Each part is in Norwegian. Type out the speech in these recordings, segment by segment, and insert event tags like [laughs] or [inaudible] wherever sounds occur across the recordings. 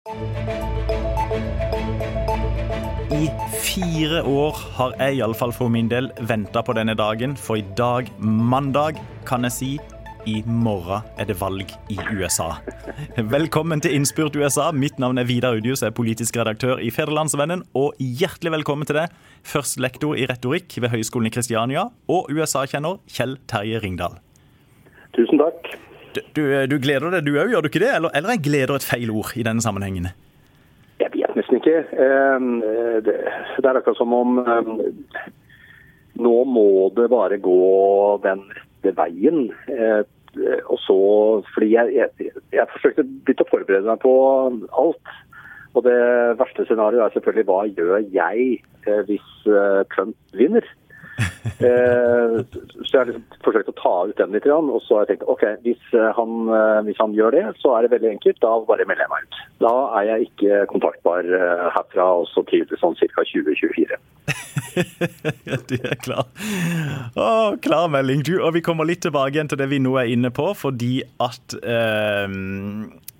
I fire år har jeg iallfall for min del venta på denne dagen, for i dag, mandag, kan jeg si i morgen er det valg i USA. Velkommen til Innspurt USA. Mitt navn er Vidar Udius, er politisk redaktør i Federlandsvennen. Og hjertelig velkommen til deg, førstelektor i retorikk ved Høgskolen i Kristiania og USA-kjenner Kjell Terje Ringdal. Tusen takk. Du, du, gleder deg du òg, gjør du ikke det? Eller, eller er gleder et feil ord i denne sammenhengen? Jeg vet nesten ikke. Ehm, Det er akkurat som om ehm, nå må det bare gå den rette veien. Eh, Og så, fordi jeg, jeg, jeg forsøkte litt å forberede meg på alt. Og det verste scenarioet er selvfølgelig hva gjør jeg eh, hvis eh, Trump vinner? Eh, så jeg har liksom forsøkt å ta ut den litt, og så har jeg tenkt ok, hvis eh, han, eh, hvis han gjør det, så er det veldig enkelt. Da bare melder jeg meg ut. Da er jeg ikke kontaktbar herfra og så til sånn ca. 2024. [laughs] du er klar. Å, klar melding. Du, og vi kommer litt tilbake igjen til det vi nå er inne på, fordi at eh,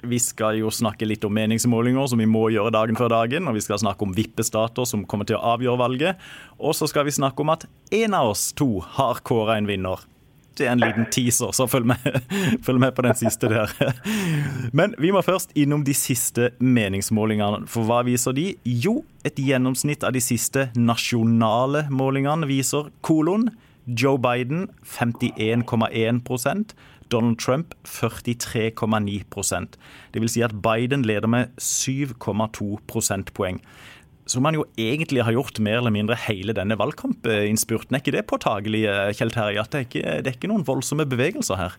vi skal jo snakke litt om meningsmålinger, som vi må gjøre dagen før dagen. Og vi skal snakke om vippestater som kommer til å avgjøre valget. Og så skal vi snakke om at en av oss to har kåra en vinner. Det er en liten teaser, så følg med, [laughs] følg med på den siste der. Men vi må først innom de siste meningsmålingene. For hva viser de? Jo, et gjennomsnitt av de siste nasjonale målingene viser kolon. Joe Biden 51,1 Donald Trump 43,9% Det vil si at Biden leder med 7,2 prosentpoeng. Som han jo egentlig har gjort mer eller mindre hele denne valgkampinnspurten. Er ikke det påtagelig, Kjell Terje, at det er, ikke, det er ikke noen voldsomme bevegelser her?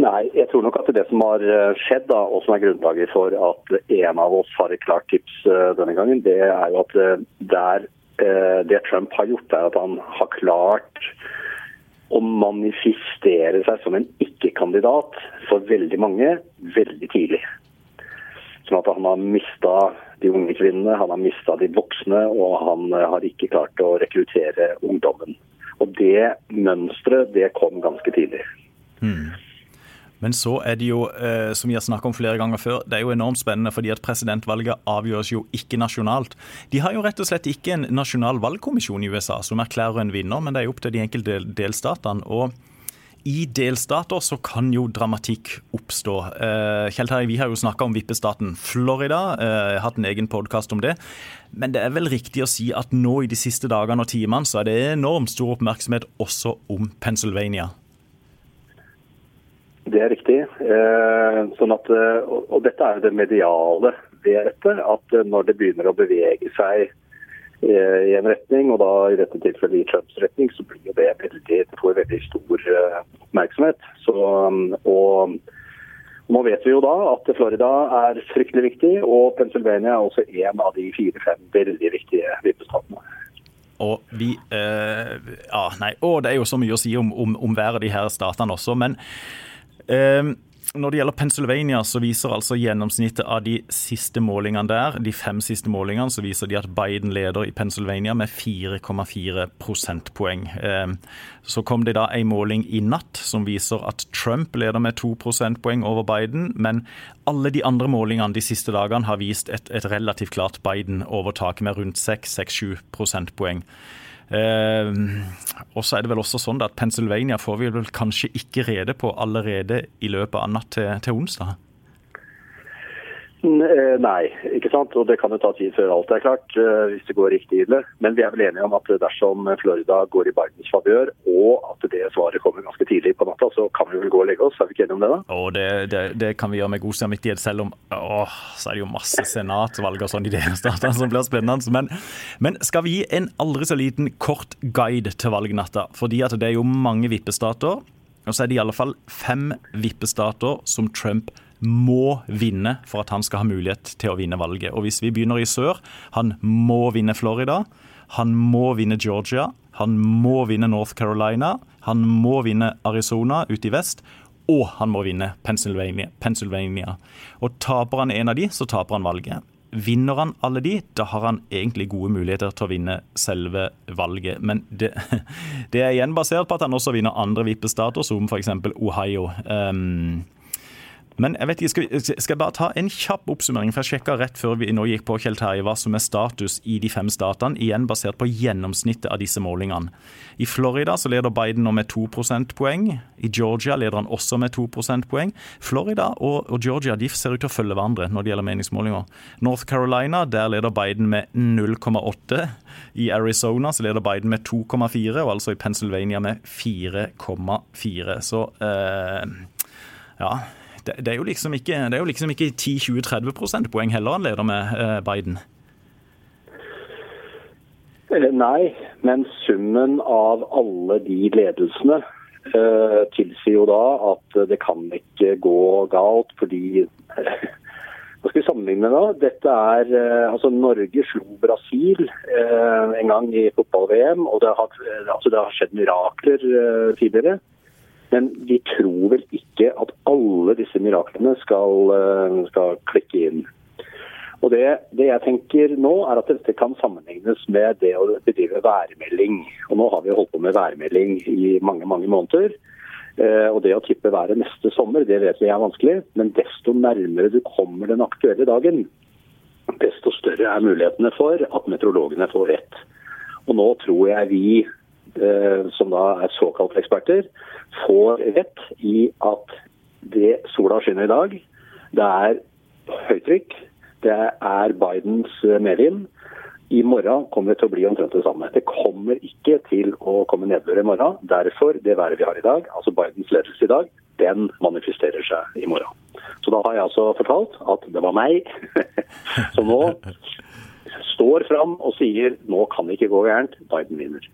Nei, jeg tror nok at det som har eh, skjedd, da, og som er grunnlaget for at en av oss har et klart tips eh, denne gangen, det er jo at eh, der, det Trump har gjort, er at han har klart å manifestere seg som en ikke-kandidat for veldig mange veldig tidlig. Sånn at han har mista de unge kvinnene, han har mista de voksne, og han har ikke klart å rekruttere ungdommen. Og det mønsteret, det kom ganske tidlig. Hmm. Men så er det jo, eh, som vi har snakket om flere ganger før, det er jo enormt spennende fordi at presidentvalget avgjøres jo ikke nasjonalt. De har jo rett og slett ikke en nasjonal valgkommisjon i USA som erklærer en vinner, men det er jo opp til de enkelte delstatene. og i delstater så kan jo dramatikk oppstå. Eh, Kjell Terje, vi har jo snakka om vippestaten Florida, Jeg har hatt en egen podkast om det. Men det er vel riktig å si at nå i de siste dagene og timene så er det enormt stor oppmerksomhet også om Pennsylvania. Det er riktig. Eh, sånn at, og dette er det mediale ved dette. At når det begynner å bevege seg i en retning, og da i dette tilfellet i Trumps retning, så blir det veldig, får veldig stor oppmerksomhet. Så, og nå vet vi jo da at Florida er fryktelig viktig, og Pennsylvania er også en av de fire-fem veldig viktige vippestatene. Og vi eh, Ja, nei, Å, det er jo så mye å si om, om, om hver av de her statene også, men eh, når det gjelder Pennsylvania, så viser altså gjennomsnittet av de siste målingene der, de fem siste målingene, så viser de at Biden leder i Pennsylvania med 4,4 prosentpoeng. Så kom det da en måling i natt som viser at Trump leder med 2 prosentpoeng over Biden, men alle de andre målingene de siste dagene har vist et, et relativt klart Biden-overtak med rundt 6-7 prosentpoeng. Eh, og så er det vel også sånn at Pennsylvania får vi vel kanskje ikke rede på allerede i løpet av natt til, til onsdag? Nei, ikke sant. Og det kan jo ta tid før alt er klart, hvis det går riktig ille. Men vi er vel enige om at dersom Florida går i Bidens favør, og at det svaret kommer ganske tidlig på natta, så kan vi vel gå og legge oss. Er vi ikke enige om det, da? Og det, det, det kan vi gjøre med god samvittighet, selv om åh, så er det jo masse senatvalg og sånn i delstatene som blir spennende. Men, men, skal vi gi en aldri så liten kort guide til valgnatta? Fordi at det er jo mange vippestater, og så er det i alle fall fem vippestater som Trump må vinne for at han skal ha mulighet til å vinne valget. Og hvis vi begynner i sør, han må vinne Florida, han må vinne Georgia, han må vinne North Carolina, han må vinne Arizona ute i vest, og han må vinne Pennsylvania. Pennsylvania. Og taper han en av de, så taper han valget. Vinner han alle de, da har han egentlig gode muligheter til å vinne selve valget. Men det, [laughs] det er igjen basert på at han også vinner andre vippestater, som f.eks. Ohio. Um, Men jeg vet ikke, skal, skal jeg bare ta en kjapp oppsummering? for Jeg sjekka rett før vi nå gikk på Kjell Terje, hva som er status i de fem statene. Igjen basert på gjennomsnittet av disse målingene. I Florida så leder Biden nå med to prosentpoeng. I Georgia leder han også med to prosentpoeng. Florida og, og Georgia de ser ut til å følge hverandre når det gjelder meningsmålinger. North Carolina der leder Biden med 0,8. I Arizona så leder Biden med 2,4, og altså i Pennsylvania med 4,4. Så eh, ja. Det, det, er jo liksom ikke, liksom ikke 10-20-30 prosentpoeng heller han leder med eh, Biden. Nei, men summen av alle de ledelsene eh, tilsier jo da at det kan ikke gå galt, fordi Hva skal vi sammenligne da? Dette er, eh, altså Norge slo Brasil eh, en gang i fotball-VM, og det har, altså det har, skjedd mirakler eh, tidligere. Men vi tror vel ikke at alle disse miraklene skal, eh, skal klikke inn. Og det, det, jeg tenker nå, er at dette kan sammenlignes med det å bedrive værmelding. Og nå har vi holdt på med værmelding i mange, mange måneder. Eh, og det å tippe været neste sommer, det vet vi er vanskelig. Men desto nærmere du kommer den aktuelle dagen, desto større er mulighetene for at meteorologene får rett. Og nå tror jeg vi, som da er såkalte eksperter, får rett i at det sola skinner i dag. Det er høytrykk. Det er Bidens medvind. I morgen kommer det til å bli omtrent det samme. Det kommer ikke til å komme nedbør i morgen. Derfor, det været vi har i dag, altså Bidens ledelse i dag, den manifesterer seg i morgen. Så da har jeg altså fortalt at det var meg [laughs] som nå [laughs] står fram og sier nå kan det ikke gå gærent, Biden vinner.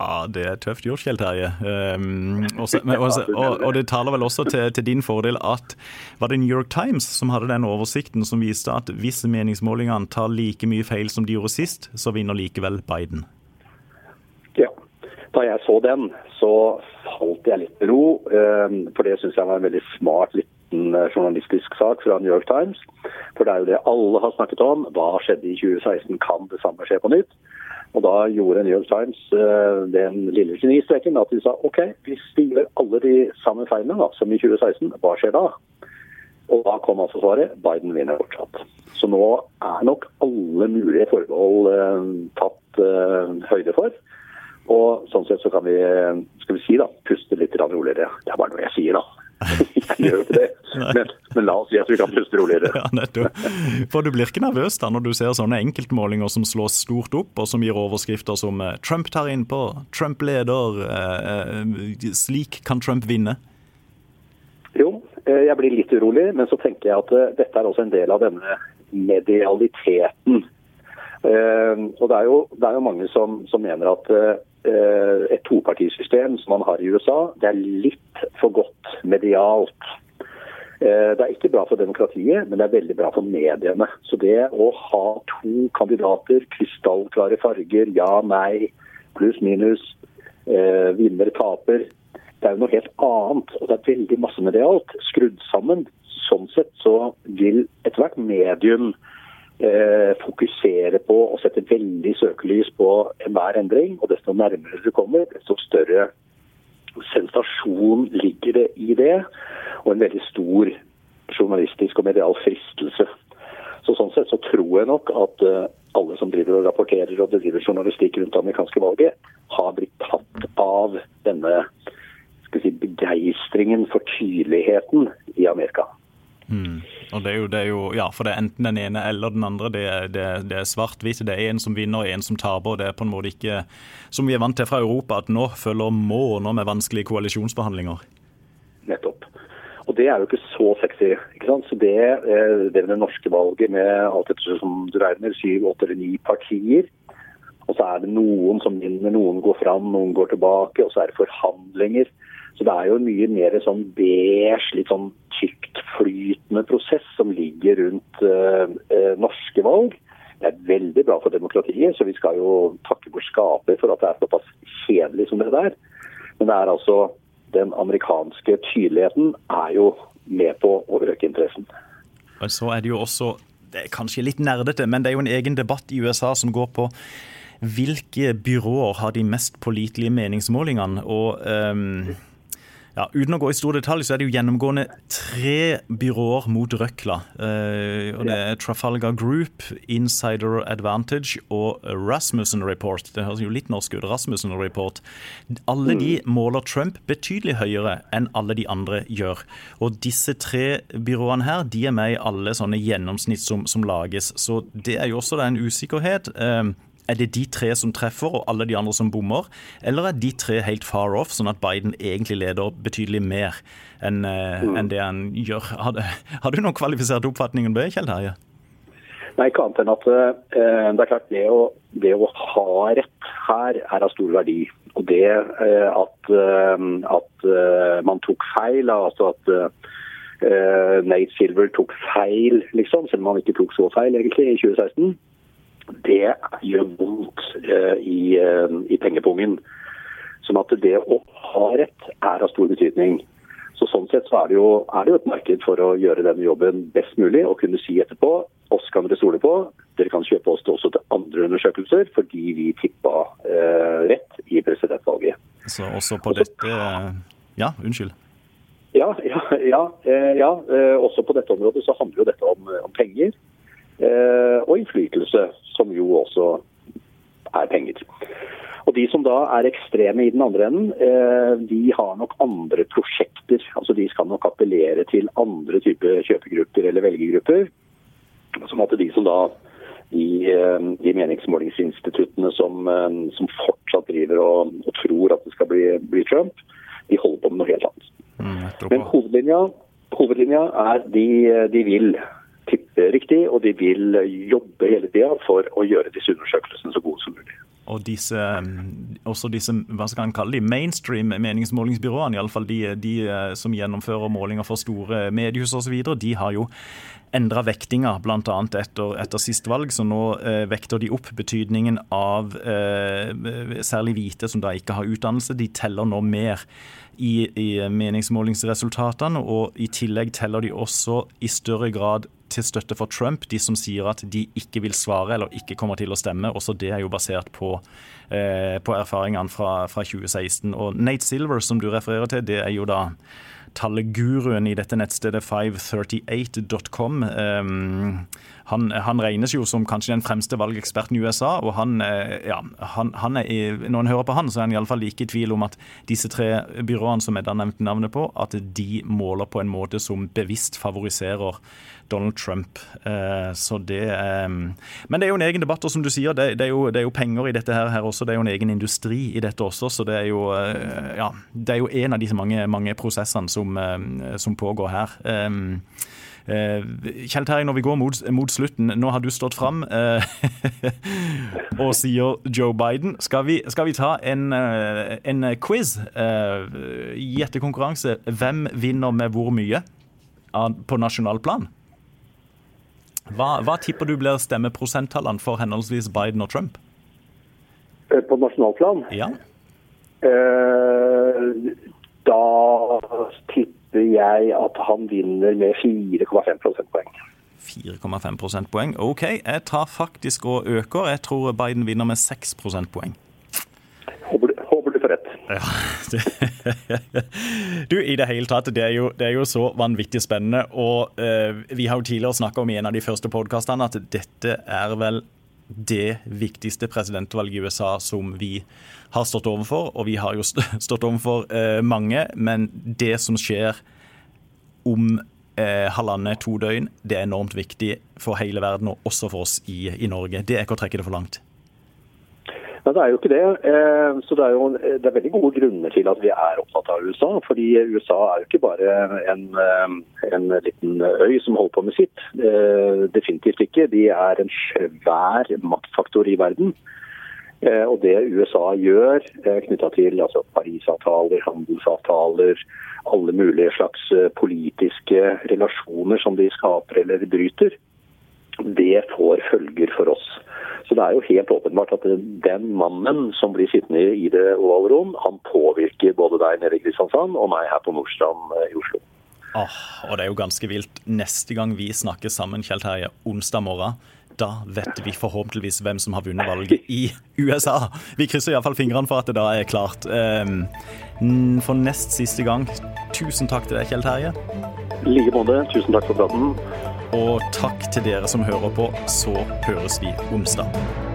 Ja, Det er tøft gjort, Kjell Terje. [laughs] Um, også, også, og, og, det taler vel også til, til, din fordel at var det New York Times som hadde den oversikten som viste at hvis meningsmålingene tar like mye feil som de gjorde sist, så vinner likevel Biden? Ja. Da jeg så den, så falt jeg litt ro. Um, for det syns jeg var en veldig smart liten uh, journalistisk sak fra New York Times. For det er jo det alle har snakket om. Hva skjedde i 2016? Kan det samme skje på nytt? Og da gjorde New York Times uh, den lille genistreken at de sa OK, hvis vi gjør alle de samme feilene da, som i 2016, hva skjer da? Og da kom altså svaret Biden vinner fortsatt. Så nå er nok alle mulige forhold uh, tatt uh, høyde for. Og sånn sett så kan vi, skal vi si da, puste litt roligere. Det er bare noe jeg sier, da. Jeg gjør jo ikke det, [laughs] men, men, la oss si at vi kan puste roligere. Ja, nettopp. For du blir ikke nervøs da når du ser sånne enkeltmålinger som slås stort opp, og som gir overskrifter som eh, 'Trump tar innpå', 'Trump leder', eh, eh, 'Slik kan Trump vinne'? Jo, jeg blir litt urolig, men så tenker jeg at dette er også en del av denne medialiteten. Og det er jo, det er jo mange som, som mener at Eh, et topartisystem som man har i USA, det er litt for godt medialt. Eh, det er ikke bra for demokratiet, men det er veldig bra for mediene. Så det å ha to kandidater, krystallklare farger, ja, nei, pluss, minus, eh, vinner, taper, det er jo noe helt annet. Og det er veldig masse medialt skrudd sammen. Sånn sett så vil ethvert medium fokusere på og sette veldig søkelys på enhver endring. Og desto nærmere du kommer, desto større sensasjon ligger det i det. Og en veldig stor journalistisk og medial fristelse. Så Sånn sett så tror jeg nok at uh, alle som driver og rapporterer og bedriver journalistikk rundt det amerikanske valget, har blitt tatt av denne skal si, begeistringen for tydeligheten i Amerika. Mm. Og det er, jo, det er jo, ja, for det er enten den ene eller den andre. Det, det, det er svart-hvitt. Det er en som vinner og en som taper. Det er på en måte ikke som vi er vant til fra Europa, at nå følger måneder med vanskelige koalisjonsbehandlinger. Nettopp. Og det er jo ikke så sexy. ikke sant? Så det, eh, det det norske valget med alt etter som du regner, syv, åtte eller ni partier, og så er det noen som vinner, noen går fram, noen går tilbake, og så er det forhandlinger. Så det er jo mye mer sånn beige, litt sånn tyktflytende prosess som ligger rundt uh, norske valg. Det er veldig bra for demokratiet, så vi skal jo takke vår skaper for at det er såpass kjedelig som det der. Men det er altså den amerikanske tydeligheten er jo med på å øke interessen. Og så er det jo også det er kanskje litt nerdete, men det er jo en egen debatt i USA som går på hvilke byråer har de mest pålitelige meningsmålingene. Og um, Ja, Uten å gå i stor detalj, så er det jo gjennomgående tre byråer mot røkla. Eh, og Det er Trafalgar Group, Insider Advantage og Rasmussen Report. Det høres jo litt norsk ut. Rasmussen Report. Alle de mm. måler Trump betydelig høyere enn alle de andre gjør. Og disse tre byråene her, de er med i alle sånne gjennomsnitt som, som lages. Så det er jo også en usikkerhet. Eh, er det de tre som treffer, og alle de andre som bommer? Eller er de tre helt far off, sånn at Biden egentlig leder betydelig mer enn eh, mm. en det han gjør? Har, du, har du noen kvalifisert oppfatning om det, Kjell Terje? Nei, ikke annet enn at uh, det er klart det å, det å, ha rett her er av stor verdi. Og det uh, at, uh, at man tok feil, altså at Nate Silver tok feil, liksom, selv om han ikke tok så feil egentlig i 2016 det gjør vondt eh, i, eh, i pengepungen. Sånn at det å ha rett er av stor betydning. Så Sånn sett så er det, jo, er det jo et marked for å gjøre denne jobben best mulig og kunne si etterpå oss kan dere stole på. Dere kan kjøpe oss til også til andre undersøkelser fordi vi tippa eh, rett i presidentvalget. Så også på dette Ja, unnskyld. Ja, ja, ja, eh, ja, også på dette området så handler jo dette om, om penger. Eh, og innflytelse, som jo også er penger. Og De som da er ekstreme i den andre enden, eh, de har nok andre prosjekter. altså De skal nok appellere til andre typer kjøpegrupper eller velgergrupper. Som at de som da i, eh, de meningsmålingsinstituttene som, som, fortsatt driver og, og, tror at det skal bli, bli, Trump, de holder på med noe helt annet. Mm, Men hovedlinja, hovedlinja er de, de vil tippe riktig, og de vil jobbe hele tida for å gjøre disse undersøkelsene så gode som mulig. Og disse, også disse hva skal man kalle de, mainstream meningsmålingsbyråene, iallfall de, de eh, som gjennomfører målinger for store mediehus osv., de har jo endra vektinga, bl.a. Etter, etter sist valg. Så nå eh, vekter de opp betydningen av eh, særlig hvite som da ikke har utdannelse. De teller nå mer i, i meningsmålingsresultatene, og i tillegg teller de også i større grad til støtte for Trump, de som sier at de ikke vil svare eller ikke kommer til å stemme. Også det er jo basert på, eh, på erfaringene fra, fra, 2016. Og Nate Silver, som du refererer til, det er jo da talleguruen i dette nettstedet 538.com. Um, han, han, regnes jo som kanskje den fremste valgeksperten i USA. og han, eh, ja, han, han er, Når en hører på han, så er han iallfall ikke i tvil om at disse tre byråene som jeg da nevnte navnet på, at de måler på en måte som bevisst favoriserer Donald Trump. Eh, så det Men det er jo en egen debatt, og som du sier, det, er, jo, det er, jo, penger i dette her, også. Det er jo en egen industri i dette også, så det er jo eh, ja, det er jo en av disse mange, mange prosessene som, som pågår her. Eh, Kjell Terje, når vi går mot, mot, slutten, nå har du stått fram eh, [laughs] og sier Joe Biden. Skal vi, skal vi ta en, eh, en quiz? Gjettekonkurranse. Hvem vinner med hvor mye på nasjonalplan? Hva, hva tipper du blir stemmeprosenttallene for henholdsvis Biden og Trump? På nasjonalplan? Ja. da tipper tipper jeg at han vinner med 4,5 prosentpoeng. 4,5 prosentpoeng. OK, jeg tar faktisk og øker. Jeg tror Biden vinner med 6 prosentpoeng. Håper du, håper du får rett. Ja, [laughs] du, i det hele tatt, det er jo, det er jo så vanvittig spennende. Og eh, vi har jo tidligere snakka om i en av de første podkastene at dette er vel det viktigste presidentvalget i USA som vi har stått overfor. Og vi har jo [laughs] stått overfor eh, mange, men det som skjer om eh, halvannet, to døgn, det er enormt viktig for hele verden, og også for oss i, i Norge. Det er ikke å trekke det for langt. Nei, det er jo ikke det. Eh, så det er jo det er veldig gode grunner til at vi er opptatt av USA. Fordi USA er jo ikke bare en, eh, en liten øy som holder på med sitt. Eh, definitivt ikke. De er en svær maktfaktor i verden. Og det USA gjør knytta til altså Parisavtaler, handelsavtaler, alle mulige slags politiske relasjoner som de skaper eller bryter, det får følger for oss. Så det er jo helt åpenbart at den mannen som blir sittende i det ovale rom, han påvirker både deg nede i Kristiansand og meg her på Nordstrand eh, i Oslo. Åh, og det er jo ganske vilt. Neste gang vi snakker sammen, Kjell Terje, onsdag morgen, da vet vi forhåpentligvis hvem som har vunnet valget i [laughs] USA. Vi krysser iallfall fingrene for at det da er klart. Ehm, for nest siste gang, tusen takk til deg, Kjell Terje. I like måte. Tusen takk for praten. Og takk til dere som hører på. Så høres vi onsdag.